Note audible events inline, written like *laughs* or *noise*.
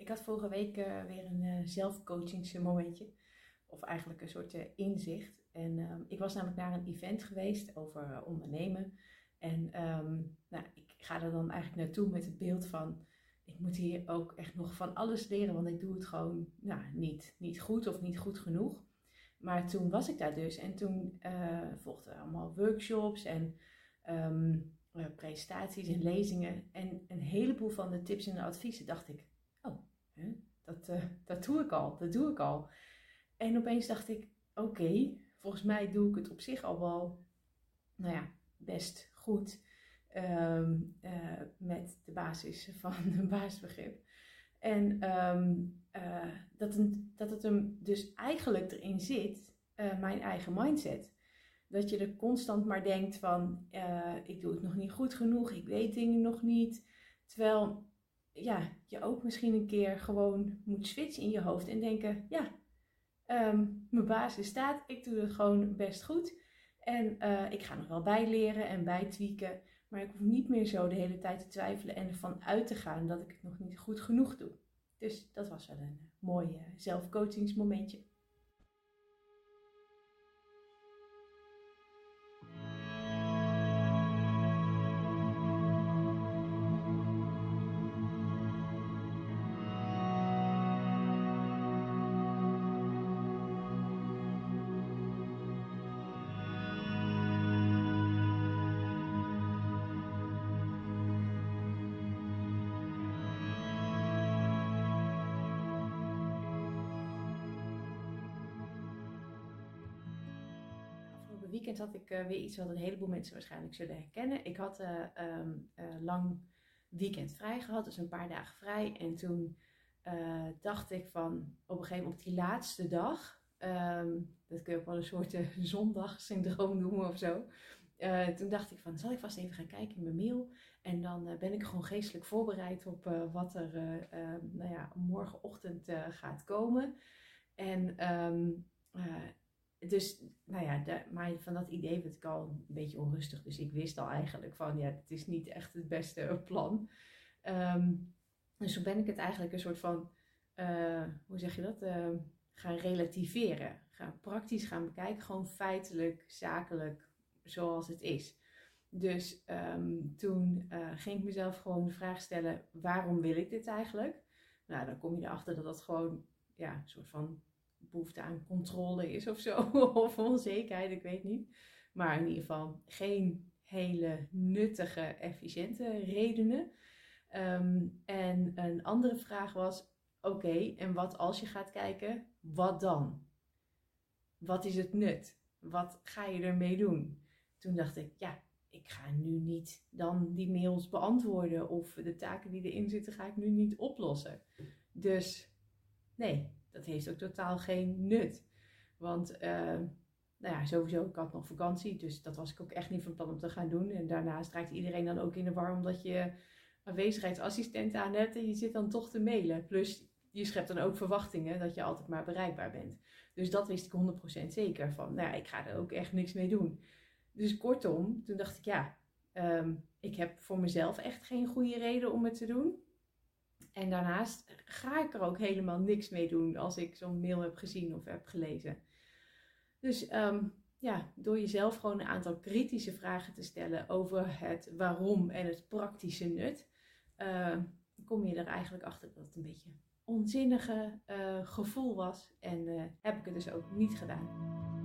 Ik had vorige week uh, weer een uh, zelfcoachingsmomentje. Of eigenlijk een soort uh, inzicht. En ehm, ik was namelijk naar een event geweest over ondernemen. En um, nou, ik ga er dan eigenlijk naartoe met het beeld van... Ik moet hier ook echt nog van alles leren, want ik doe het gewoon nou, niet, niet goed of niet goed genoeg. Maar toen was ik daar dus en toen volgden allemaal workshops en um, presentaties en lezingen. En een heleboel van de tips en de adviezen dacht ik, dat, uh, dat doe ik al, dat doe ik al. En opeens dacht ik, oké, volgens mij doe ik het op zich al wel, nou ja, best goed. Um, uh, met de basis van *laughs* een basisbegrip. En um, uh, dat, een, dat het hem dus eigenlijk erin zit, mijn eigen mindset dat je er constant maar denkt van, ik doe het nog niet goed genoeg, ik weet dingen nog niet. Terwijl ja, je ook misschien een keer gewoon moet switchen in je hoofd en denken, ja, um, mijn basis staat, ik doe het gewoon best goed. En uh, ik ga nog wel bijleren en bijtweaken, maar ik hoef niet meer zo de hele tijd te twijfelen en ervan uit te gaan dat ik het nog niet goed genoeg doe. Dus dat was wel een mooi zelfcoachingsmomentje. Weekend had ik uh, weer iets wat een heleboel mensen waarschijnlijk zullen herkennen. Ik had uh, um, uh, lang weekend vrij gehad, dus een paar dagen vrij. En toen dacht ik van op een gegeven moment op die laatste dag, um, dat kun je ook wel een soort *laughs* zondagsyndroom noemen of zo. toen dacht ik van, zal ik vast even gaan kijken in mijn mail. En dan ben ik gewoon geestelijk voorbereid op wat er nou ja, morgenochtend gaat komen. En dus, nou ja, maar van dat idee werd ik al een beetje onrustig. Dus ik wist al eigenlijk van, ja, het is niet echt het beste *laughs* plan. Um, dus zo ben ik het eigenlijk een soort van, uh, hoe zeg je dat, uh, gaan relativeren. Gaan praktisch gaan bekijken, gewoon feitelijk, zakelijk, zoals het is. Dus um, toen uh, ging ik mezelf gewoon de vraag stellen, waarom wil ik dit eigenlijk? Nou, dan kom je erachter dat dat gewoon, ja, een soort van behoefte aan controle is of zo. *laughs* of onzekerheid, ik weet niet. Maar in ieder geval geen hele nuttige, efficiënte redenen. Um, en een andere vraag was: oké, en wat als je gaat kijken, wat dan? Wat is het nut? Wat ga je ermee doen? Toen dacht ik, ja, ik ga nu niet dan die mails beantwoorden of de taken die erin zitten, ga ik nu niet oplossen. Dus nee, dat heeft ook totaal geen nut. Want uh, nou ja, sowieso, ik had nog vakantie, dus dat was ik ook echt niet van plan om te gaan doen. En daarnaast raakt iedereen dan ook in de war omdat je aanwezigheidsassistent aan hebt en je zit dan toch te mailen. Plus je schept dan ook verwachtingen dat je altijd maar bereikbaar bent. Dus dat wist ik 100% zeker van, nou ja, ik ga er ook echt niks mee doen. Dus kortom, toen dacht ik ja, um, ik heb voor mezelf echt geen goede reden om het te doen. En daarnaast ga ik er ook helemaal niks mee doen als ik zo'n mail heb gezien of heb gelezen. Dus um, ja, door jezelf gewoon een aantal kritische vragen te stellen over het waarom en het praktische nut, uh, kom je er eigenlijk achter dat het een beetje onzinnige uh, gevoel was. En uh, heb ik het dus ook niet gedaan.